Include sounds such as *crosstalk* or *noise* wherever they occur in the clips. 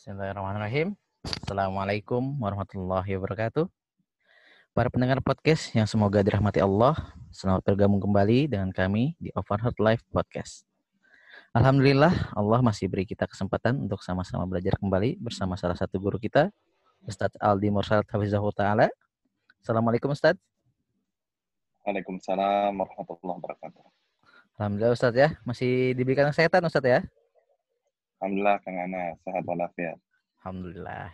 Bismillahirrahmanirrahim. Assalamualaikum warahmatullahi wabarakatuh. Para pendengar podcast yang semoga dirahmati Allah, selamat bergabung kembali dengan kami di Overheard Life Podcast. Alhamdulillah, Allah masih beri kita kesempatan untuk sama-sama belajar kembali bersama salah satu guru kita, Ustadz Aldi Mursal Hafizahul Ta'ala. Assalamualaikum Ustadz. Waalaikumsalam warahmatullahi wabarakatuh. Alhamdulillah Ustadz ya, masih diberikan kesehatan Ustadz ya. Alhamdulillah Kang Ana, sehat walafiat. Alhamdulillah.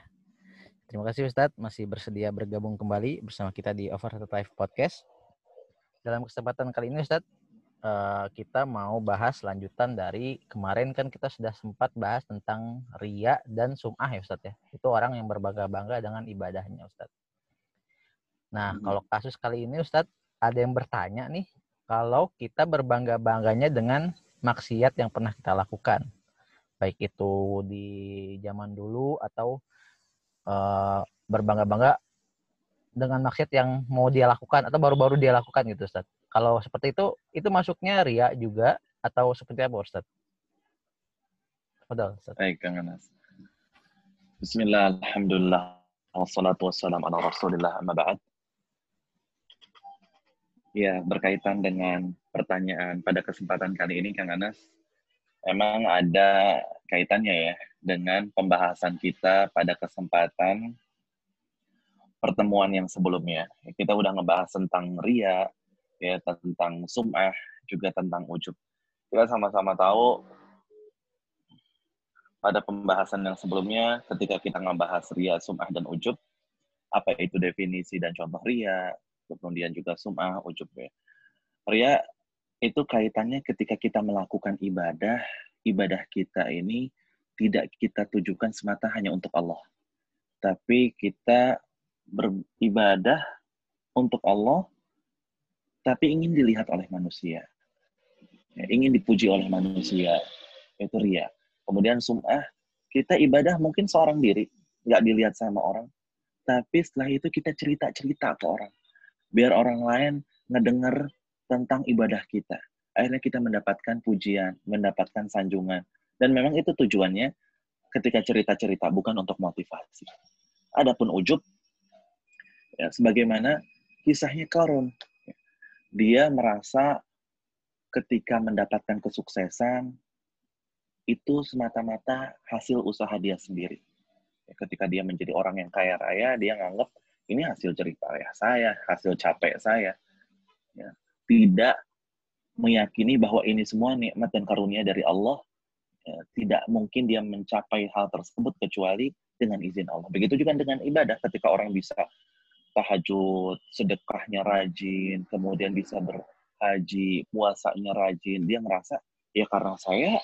Terima kasih Ustadz masih bersedia bergabung kembali bersama kita di Overheard Life Podcast. Dalam kesempatan kali ini Ustadz, eh, kita mau bahas lanjutan dari kemarin kan kita sudah sempat bahas tentang ria dan sum'ah ya Ustadz ya. Itu orang yang berbangga-bangga dengan ibadahnya Ustadz. Nah, Mhm. kalau kasus kali ini Ustadz, ada yang bertanya nih, kalau kita berbangga-bangganya dengan maksiat yang pernah kita lakukan. Baik itu di zaman dulu atau eh, berbangga-bangga dengan maksiat yang mau dia lakukan atau baru-baru dia lakukan gitu Ustaz. Kalau seperti itu, itu masuknya ria juga atau seperti apa Ustaz? Betul Ustaz. Baik Kang Anas. Bismillah, Alhamdulillah, wassalatu wassalam ala rasulillah, amma ba'd. Ya, berkaitan dengan pertanyaan pada kesempatan kali ini Kang Anas, emang ada kaitannya ya dengan pembahasan kita pada kesempatan pertemuan yang sebelumnya. Kita udah ngebahas tentang ria, ya tentang sum'ah, juga tentang ujub. Kita sama-sama tahu pada pembahasan yang sebelumnya ketika kita ngebahas ria, sum'ah, dan ujub, apa itu definisi dan contoh ria, kemudian juga sum'ah, ujub. Ya. Ria itu kaitannya ketika kita melakukan ibadah, ibadah kita ini tidak kita tujukan semata hanya untuk Allah. Tapi kita beribadah untuk Allah, tapi ingin dilihat oleh manusia. Ya, ingin dipuji oleh manusia. Itu ria. Kemudian sum'ah, kita ibadah mungkin seorang diri, nggak dilihat sama orang. Tapi setelah itu kita cerita-cerita ke orang. Biar orang lain ngedenger tentang ibadah kita. Akhirnya kita mendapatkan pujian, mendapatkan sanjungan. Dan memang itu tujuannya ketika cerita-cerita, bukan untuk motivasi. Adapun ujub, ya, sebagaimana kisahnya Karun. Dia merasa ketika mendapatkan kesuksesan, itu semata-mata hasil usaha dia sendiri. Ya, Ketika dia menjadi orang yang kaya raya, dia nganggap ini hasil jerih payah saya, hasil capek saya. Ya. Tidak meyakini bahwa ini semua nikmat dan karunia dari Allah. Ya, tidak mungkin dia mencapai hal tersebut kecuali dengan izin Allah. Begitu juga dengan ibadah, ketika orang bisa tahajud, sedekahnya rajin, kemudian bisa berhaji, puasanya rajin, dia ngerasa ya karena saya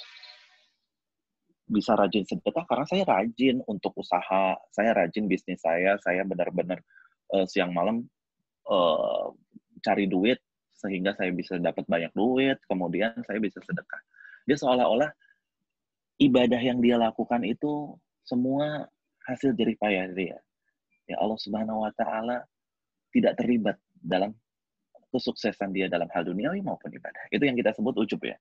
bisa rajin sedekah karena saya rajin untuk usaha, saya rajin bisnis saya, saya benar-benar uh, siang malam uh, cari duit sehingga saya bisa dapat banyak duit, kemudian saya bisa sedekah. Dia seolah-olah ibadah yang dia lakukan itu semua hasil jerih payah dia. Ya Allah Subhanahu wa taala tidak terlibat dalam kesuksesan dia dalam hal duniawi maupun ibadah. Itu yang kita sebut ujub ya.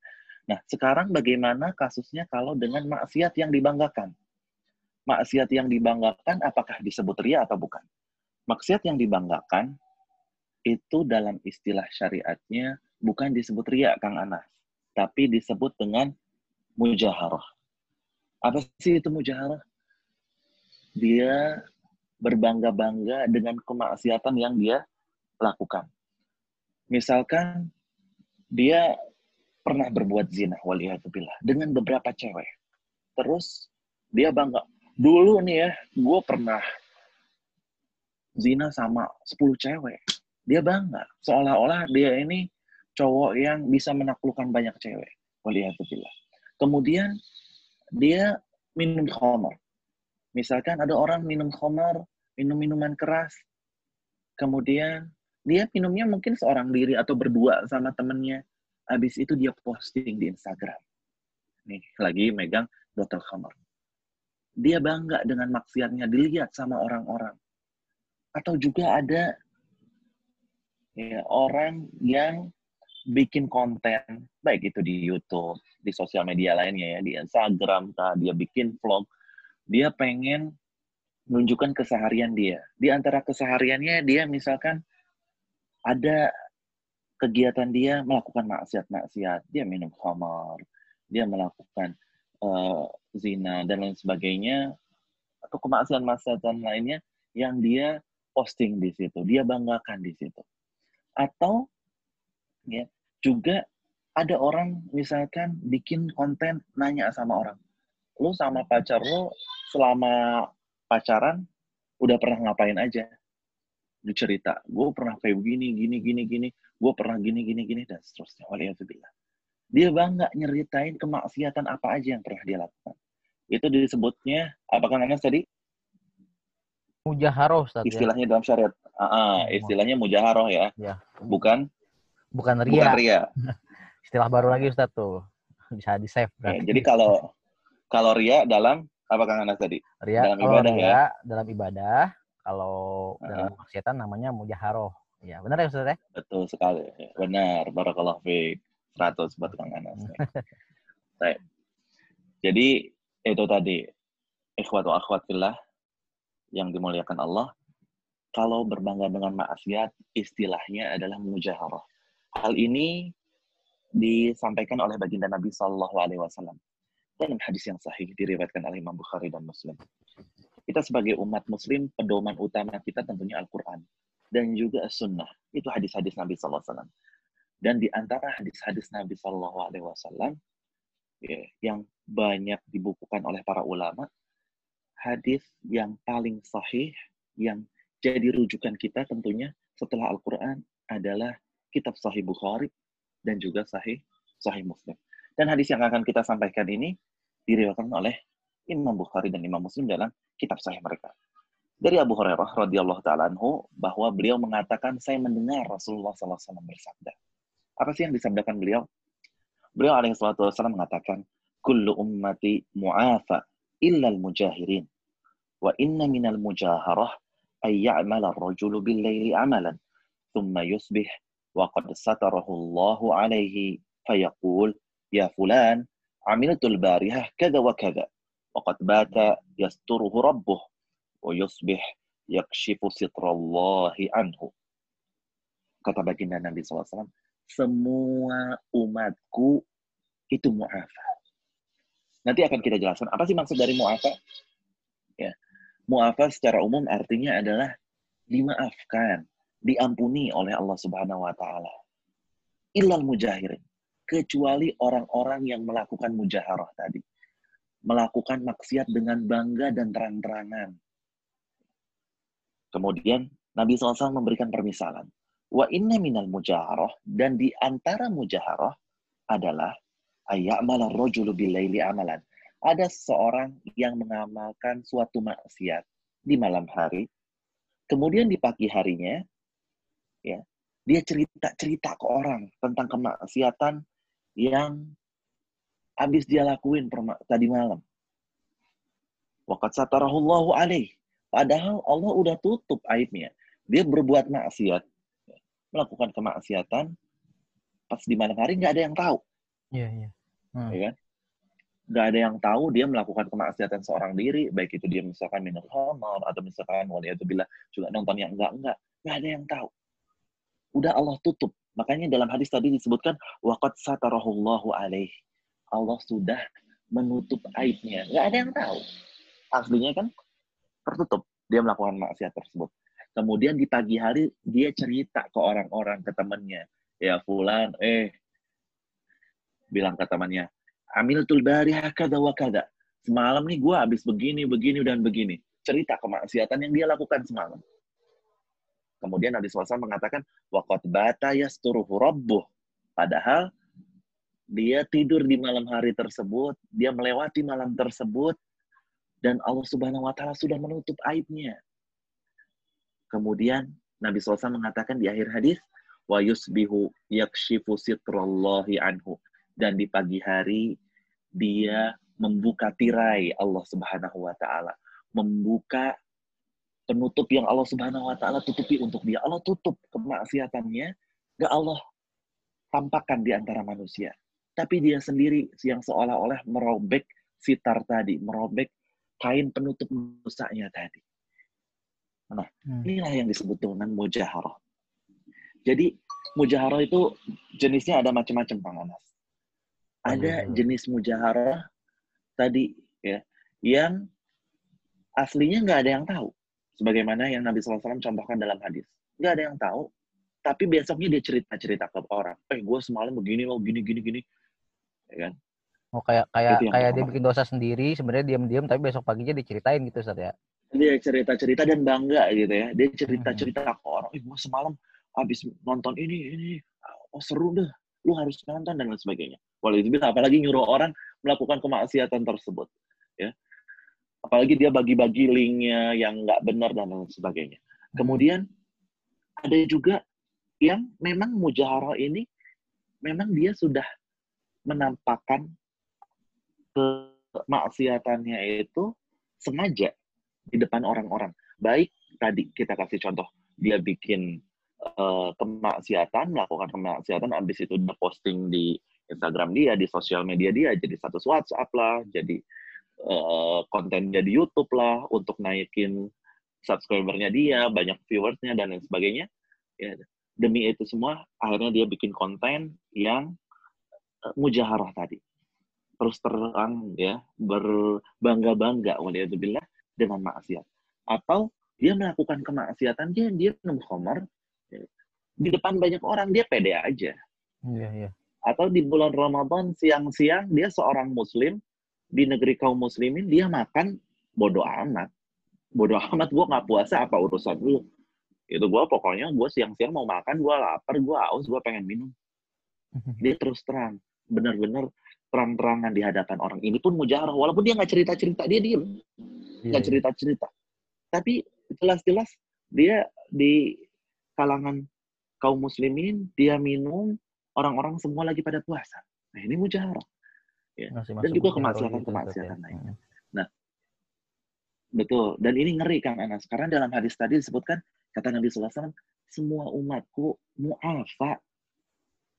Nah, sekarang bagaimana kasusnya kalau dengan maksiat yang dibanggakan? Maksiat yang dibanggakan apakah disebut ria atau bukan? Maksiat yang dibanggakan itu dalam istilah syariatnya bukan disebut ria, Kang Anas, tapi disebut dengan mujaharah. Apa sih itu mujaharah? Dia berbangga-bangga dengan kemaksiatan yang dia lakukan. Misalkan dia pernah berbuat zina waliyahzubillah dengan beberapa cewek. Terus dia bangga. Dulu nih ya, gue pernah zina sama 10 cewek. Dia bangga. Seolah-olah dia ini cowok yang bisa menaklukkan banyak cewek. Waliyahzubillah. Kemudian dia minum khamar. Misalkan ada orang minum khamar, minum minuman keras. Kemudian dia minumnya mungkin seorang diri atau berdua sama temennya. Habis itu dia posting di Instagram. Nih, lagi megang botol khamar. Dia bangga dengan maksiatnya dilihat sama orang-orang. Atau juga ada ya, orang yang bikin konten, baik itu di YouTube, di sosial media lainnya ya, di Instagram, kah, dia bikin vlog, dia pengen menunjukkan keseharian dia. Di antara kesehariannya dia misalkan ada kegiatan dia melakukan maksiat-maksiat, dia minum khamar, dia melakukan uh, zina dan lain sebagainya atau kemaksiatan-maksiatan lainnya yang dia posting di situ, dia banggakan di situ. Atau ya juga ada orang misalkan bikin konten nanya sama orang, lu sama pacar lu selama pacaran udah pernah ngapain aja? Lu cerita, gue pernah kayak begini, gini, gini, gini, gue pernah gini, gini, gini, dan seterusnya. Waliyahzubillah. Dia bangga nyeritain kemaksiatan apa aja yang pernah dia lakukan. Itu disebutnya, apakah namanya tadi? Mujaharoh, Ustaz, ya? Istilahnya ya? dalam syariat. Ah istilahnya mujaharoh ya. ya. Bukan? Bukan ria. Bukan ria. *laughs* Istilah baru lagi Ustaz tuh. Bisa di-save. Ya, jadi kalau kalau ria dalam apa Kang Anas tadi? Ria, dalam ibadah ria, ya. dalam ibadah, kalau uh -huh. dalam maksiatan namanya mujaharoh. Ya, benar ya Ustaz ya? Betul sekali. Benar. Barakallahu fiik. 100 buat Kang Anas. *laughs* Baik. Jadi itu tadi ikhwat wa akhwat fillah yang dimuliakan Allah. Kalau berbangga dengan maksiat, istilahnya adalah mujaharah. Hal ini disampaikan oleh baginda Nabi Shallallahu Alaihi Wasallam dalam hadis yang sahih diriwayatkan oleh Imam Bukhari dan Muslim. Kita sebagai umat Muslim, pedoman utama kita tentunya Al-Quran dan juga Sunnah. Itu hadis-hadis Nabi Sallallahu Alaihi Wasallam. Dan di antara hadis-hadis Nabi Shallallahu Alaihi Wasallam ya, yang banyak dibukukan oleh para ulama, hadis yang paling sahih yang jadi rujukan kita tentunya setelah Al-Quran adalah kitab Sahih Bukhari dan juga Sahih Sahih Muslim. Dan hadis yang akan kita sampaikan ini diriwayatkan oleh Imam Bukhari dan Imam Muslim dalam kitab Sahih mereka. Dari Abu Hurairah radhiyallahu taala anhu bahwa beliau mengatakan saya mendengar Rasulullah SAW bersabda. Apa sih yang disabdakan beliau? Beliau alaihi salatu wasallam mengatakan, "Kullu ummati mu'afa illa al-mujahirin. Wa inna minal mujaharah ay يعمل الرجل بالليل عملا ثم يصبح وقد ستره الله عليه فيقول يا فلان عملت fulan كذا وكذا وقد بات kada ربه ويصبح يكشف ستر الله عنه. kata baginda Nabi SAW semua umatku itu mu'afa. Nanti akan kita jelaskan apa sih maksud dari mu'afa? Mu'afa secara umum artinya adalah dimaafkan, diampuni oleh Allah Subhanahu wa taala. Illal mujahirin, kecuali orang-orang yang melakukan mujaharah tadi. Melakukan maksiat dengan bangga dan terang-terangan. Kemudian Nabi SAW memberikan permisalan. Wa inna minal mujaharah dan di antara mujaharah adalah ayya'mala rajulu bilaili amalan. Ada seorang yang mengamalkan suatu maksiat di malam hari, kemudian di pagi harinya ya, dia cerita-cerita ke orang tentang kemaksiatan yang habis dia lakuin tadi malam. Waqad satarahullahu alaih. Padahal Allah udah tutup aibnya. Dia berbuat maksiat, melakukan kemaksiatan pas di malam hari nggak ada yang tahu. Iya, iya. Hmm. Ya kan? Nggak ada yang tahu dia melakukan kemaksiatan seorang diri, baik itu dia misalkan minum khamar atau misalkan bila juga nonton yang enggak-enggak. Nggak ada yang tahu. Udah Allah tutup. Makanya dalam hadis tadi disebutkan waqad satarahullahu alaih. Allah sudah menutup aibnya. Nggak ada yang tahu. Aslinya kan tertutup. Dia melakukan maksiat tersebut. Kemudian di pagi hari dia cerita ke orang-orang, ke temannya. Ya fulan, eh, bilang ke temannya, Amil bari kada wa kada. Semalam nih gue habis begini, begini, dan begini. Cerita kemaksiatan yang dia lakukan semalam. Kemudian Nabi SAW mengatakan, Waqat bata yasturuhu rabbuh. Padahal dia tidur di malam hari tersebut, dia melewati malam tersebut, dan Allah Subhanahu wa taala sudah menutup aibnya. Kemudian Nabi SAW mengatakan di akhir hadis, wa yusbihu yakshifu sitrallahi anhu. Dan di pagi hari dia membuka tirai Allah Subhanahu wa taala, membuka penutup yang Allah Subhanahu wa taala tutupi untuk dia. Allah tutup kemaksiatannya, gak Allah tampakkan di antara manusia. Tapi dia sendiri yang seolah-olah merobek sitar tadi, merobek kain penutup dosanya tadi. Nah, hmm. inilah yang disebut dengan mujaharah. Jadi mujaharah itu jenisnya ada macam-macam, Bang Anas. Ada jenis mujaharah tadi ya yang aslinya nggak ada yang tahu. Sebagaimana yang Nabi SAW contohkan dalam hadis. Nggak ada yang tahu, tapi besoknya dia cerita-cerita ke orang. Eh, gue semalam begini loh, gini, gini, gini. Ya kan? Oh kayak kayak kayak dia bikin dosa sendiri, sebenarnya diam-diam tapi besok paginya diceritain gitu Ustaz ya. Dia cerita-cerita dan bangga gitu ya. Dia cerita-cerita hmm. ke orang, "Eh, gua semalam habis nonton ini ini. Oh, seru deh. Lu harus nonton dan lain sebagainya." Walau itu apalagi nyuruh orang melakukan kemaksiatan tersebut, ya. Apalagi dia bagi-bagi linknya yang nggak benar dan lain sebagainya. Hmm. Kemudian ada juga yang memang mujaharah ini memang dia sudah menampakkan kemaksiatannya itu sengaja di depan orang-orang. Baik tadi kita kasih contoh dia bikin uh, kemaksiatan, melakukan kemaksiatan, habis itu udah posting di Instagram dia, di sosial media dia, jadi status WhatsApp lah, jadi uh, konten jadi YouTube lah untuk naikin subscribernya dia, banyak viewersnya dan lain sebagainya. Ya, demi itu semua, akhirnya dia bikin konten yang uh, mujaharah tadi terus terang ya berbangga-bangga waliyadzubillah dengan maksiat atau dia melakukan kemaksiatan dia dia ya, di depan banyak orang dia pede aja iya, iya. Atau di bulan Ramadan siang-siang dia seorang muslim di negeri kaum muslimin dia makan bodoh amat. Bodoh *laughs* amat gue nggak puasa apa urusan lu? Itu gue pokoknya gue siang-siang mau makan gue lapar gue haus gue pengen minum. *laughs* Dia terus terang benar-benar terang-terangan di hadapan orang. Ini pun mujarah walaupun dia nggak cerita cerita dia diem. Nggak yeah. cerita cerita tapi jelas-jelas dia di kalangan kaum muslimin dia minum orang-orang semua lagi pada puasa nah ini mujarah ya. dan juga kemaksiatan kemaksiatan lain hmm. nah betul dan ini ngeri kang Anas karena dalam hadis tadi disebutkan kata Nabi SAW semua umatku mu'afa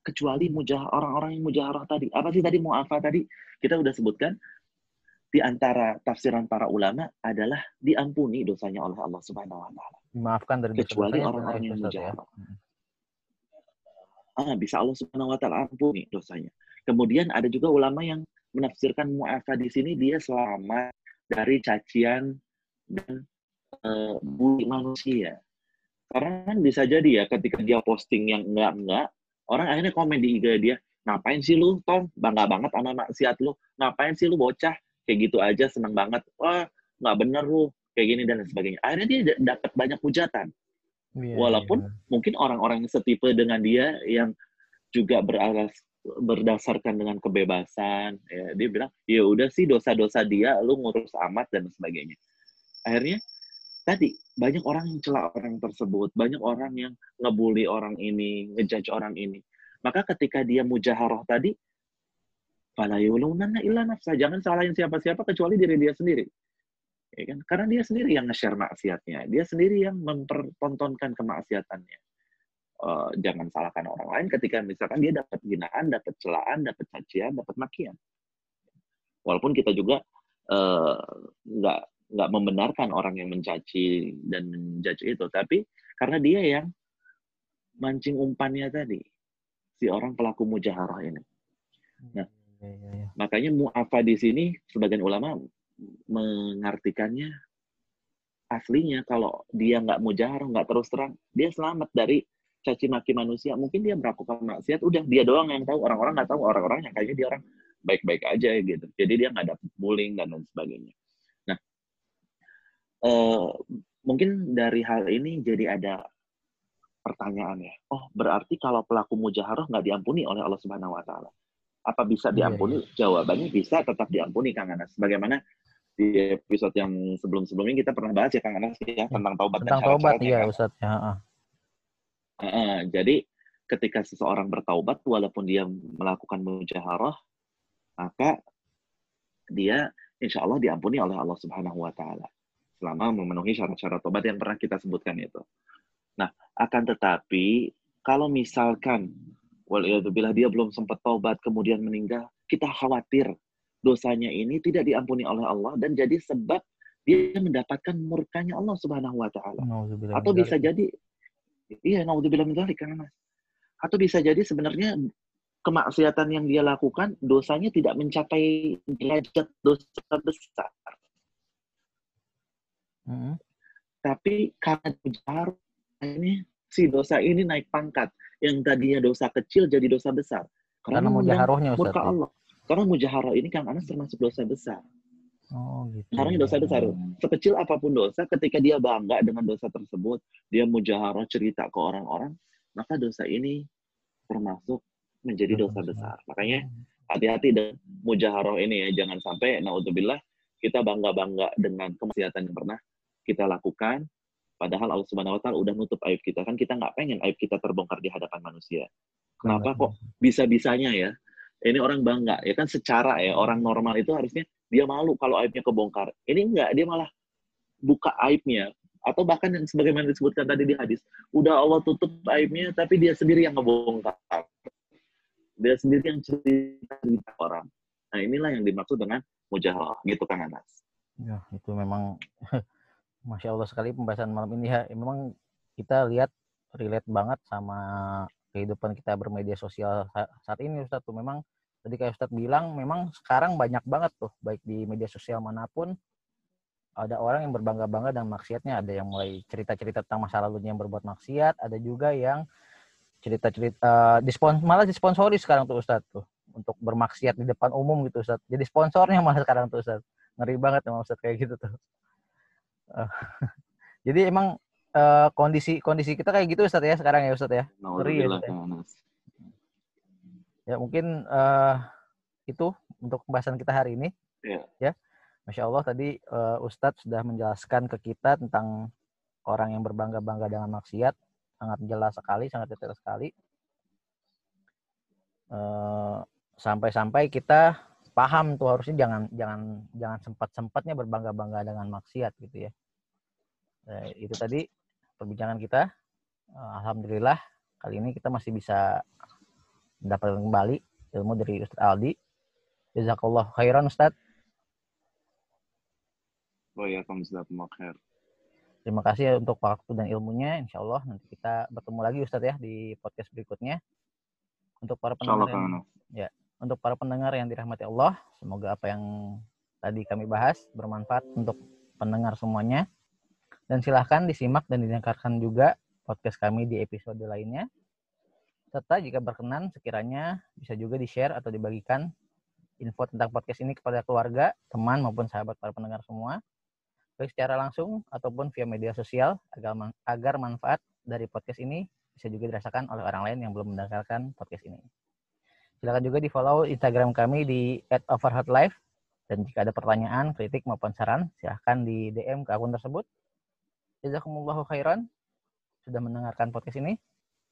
kecuali mujah orang-orang yang mujaharah tadi. Apa sih tadi mu'afa tadi? Kita udah sebutkan di antara tafsiran para ulama adalah diampuni dosanya oleh Allah Subhanahu wa taala. Maafkan dari kecuali orang-orang yang ya. mujaharah. Ya. Ah, bisa Allah Subhanahu wa taala ampuni dosanya. Kemudian ada juga ulama yang menafsirkan mu'afa di sini dia selamat dari cacian dan uh, bully manusia. Karena kan bisa jadi ya ketika dia posting yang enggak-enggak, Orang akhirnya komen di IG dia, ngapain sih lu, Tom? Bangga banget sama maksiat lu. Ngapain sih lu bocah? Kayak gitu aja, seneng banget. Wah, nggak bener lu. Kayak gini dan sebagainya. Akhirnya dia dapat banyak hujatan. Yeah, Walaupun yeah. mungkin orang-orang yang setipe dengan dia yang juga beralas berdasarkan dengan kebebasan ya dia bilang ya udah sih dosa-dosa dia lu ngurus amat dan sebagainya akhirnya tadi banyak orang yang celah orang tersebut, banyak orang yang ngebully orang ini, ngejudge orang ini. Maka ketika dia mujaharah tadi, fala yulunanna illa nafsa. Jangan salahin siapa-siapa kecuali diri dia sendiri. Ya kan? Karena dia sendiri yang nge-share maksiatnya. Dia sendiri yang mempertontonkan kemaksiatannya. Uh, jangan salahkan orang lain ketika misalkan dia dapat hinaan, dapat celaan, dapat cacian, dapat makian. Walaupun kita juga uh, nggak nggak membenarkan orang yang mencaci dan menjudge itu, tapi karena dia yang mancing umpannya tadi, si orang pelaku mujaharah ini. Nah, ya, ya, ya. makanya mu'afa di sini sebagian ulama mengartikannya aslinya kalau dia nggak mujaharah, nggak terus terang, dia selamat dari caci maki manusia. Mungkin dia melakukan maksiat, udah dia doang yang tahu, orang-orang nggak tahu, orang-orang yang kayaknya dia orang baik-baik aja gitu. Jadi dia nggak dapet bullying dan lain sebagainya uh, mungkin dari hal ini jadi ada pertanyaan ya. Oh, berarti kalau pelaku mujaharah nggak diampuni oleh Allah Subhanahu wa taala. Apa bisa iya, diampuni? Yeah, yeah. Jawabannya bisa tetap diampuni Kang Anas. Bagaimana di episode yang sebelum-sebelumnya kita pernah bahas ya Kang Anas ya tentang taubat tentang dan taubat ya Ustaz ya. Uh. Uh, jadi ketika seseorang bertaubat walaupun dia melakukan mujaharah maka dia insya Allah diampuni oleh Allah Subhanahu wa taala selama memenuhi syarat-syarat tobat yang pernah kita sebutkan itu. Nah, akan tetapi kalau misalkan waliyadzubillah dia belum sempat tobat kemudian meninggal, kita khawatir dosanya ini tidak diampuni oleh Allah dan jadi sebab dia mendapatkan murkanya Allah Subhanahu wa taala. Atau bisa jadi iya naudzubillah min dzalik Mas. Atau bisa jadi sebenarnya kemaksiatan yang dia lakukan dosanya tidak mencapai derajat dosa besar. Hmm. Tapi karena mujar ini si dosa ini naik pangkat yang tadinya dosa kecil jadi dosa besar. Karena, karena mujaharohnya Murka ya? Allah. Karena mujaharoh ini kan Anas termasuk dosa besar. Oh, gitu. Karena dosa besar. Sekecil apa pun dosa, ketika dia bangga dengan dosa tersebut, dia mujaharoh cerita ke orang-orang, maka dosa ini termasuk menjadi dosa besar. Makanya hati-hati dengan mujaharoh ini ya, jangan sampai naudzubillah kita bangga-bangga dengan kemaksiatan yang pernah kita lakukan, padahal Allah Subhanahu wa taala udah nutup aib kita. Kan kita nggak pengen aib kita terbongkar di hadapan manusia. Kenapa kok bisa-bisanya ya? Ini orang bangga, ya kan secara ya orang normal itu harusnya dia malu kalau aibnya kebongkar. Ini enggak, dia malah buka aibnya atau bahkan yang sebagaimana disebutkan tadi di hadis, udah Allah tutup aibnya tapi dia sendiri yang ngebongkar. Dia sendiri yang cerita orang. Nah, inilah yang dimaksud dengan mujahalah, gitu kan Anas. Ya, itu memang *laughs* Masya Allah sekali pembahasan malam ini ya. Memang kita lihat relate banget sama kehidupan kita bermedia sosial saat ini Ustaz memang tadi kayak Ustaz bilang memang sekarang banyak banget tuh baik di media sosial mana pun ada orang yang berbangga-bangga dan maksiatnya. Ada yang mulai cerita-cerita tentang masa lalunya yang berbuat maksiat ada juga yang cerita-cerita uh, dispon malah disponsori sekarang tuh Ustaz tuh untuk bermaksiat di depan umum gitu Ustaz jadi sponsornya malah sekarang tuh Ustaz ngeri banget emang Ustaz kayak gitu tuh. Uh, *laughs* jadi emang uh, kondisi kondisi kita kayak gitu Ustaz ya sekarang ya Ustaz ya. Ngeri ya, Ustaz, ya. Ya mungkin uh, itu untuk pembahasan kita hari ini. Yeah. Ya. Masya Allah tadi uh, Ustadz sudah menjelaskan ke kita tentang orang yang berbangga-bangga dengan maksiat. Sangat jelas sekali, sangat detail sekali. sampai-sampai kita paham tuh harusnya jangan jangan jangan sempat-sempatnya berbangga-bangga dengan maksiat gitu ya. Nah, itu tadi perbincangan kita. Alhamdulillah kali ini kita masih bisa mendapatkan kembali ilmu dari Ustaz Aldi. Jazakallah khairan Ustaz. Waalaikumsalam khair. Terima kasih ya untuk waktu dan ilmunya. Insya Allah nanti kita bertemu lagi Ustadz ya di podcast berikutnya. Untuk para pendengar yang, ya, untuk para pendengar yang dirahmati Allah, semoga apa yang tadi kami bahas bermanfaat untuk pendengar semuanya. Dan silahkan disimak dan didengarkan juga podcast kami di episode lainnya. Serta jika berkenan, sekiranya bisa juga di-share atau dibagikan info tentang podcast ini kepada keluarga, teman, maupun sahabat para pendengar semua. Baik secara langsung ataupun via media sosial agar, agar manfaat dari podcast ini bisa juga dirasakan oleh orang lain yang belum mendengarkan podcast ini. Silakan juga di-follow Instagram kami di @overheartlife dan jika ada pertanyaan, kritik maupun saran, silahkan di DM ke akun tersebut Jazakumullahu khairan sudah mendengarkan podcast ini.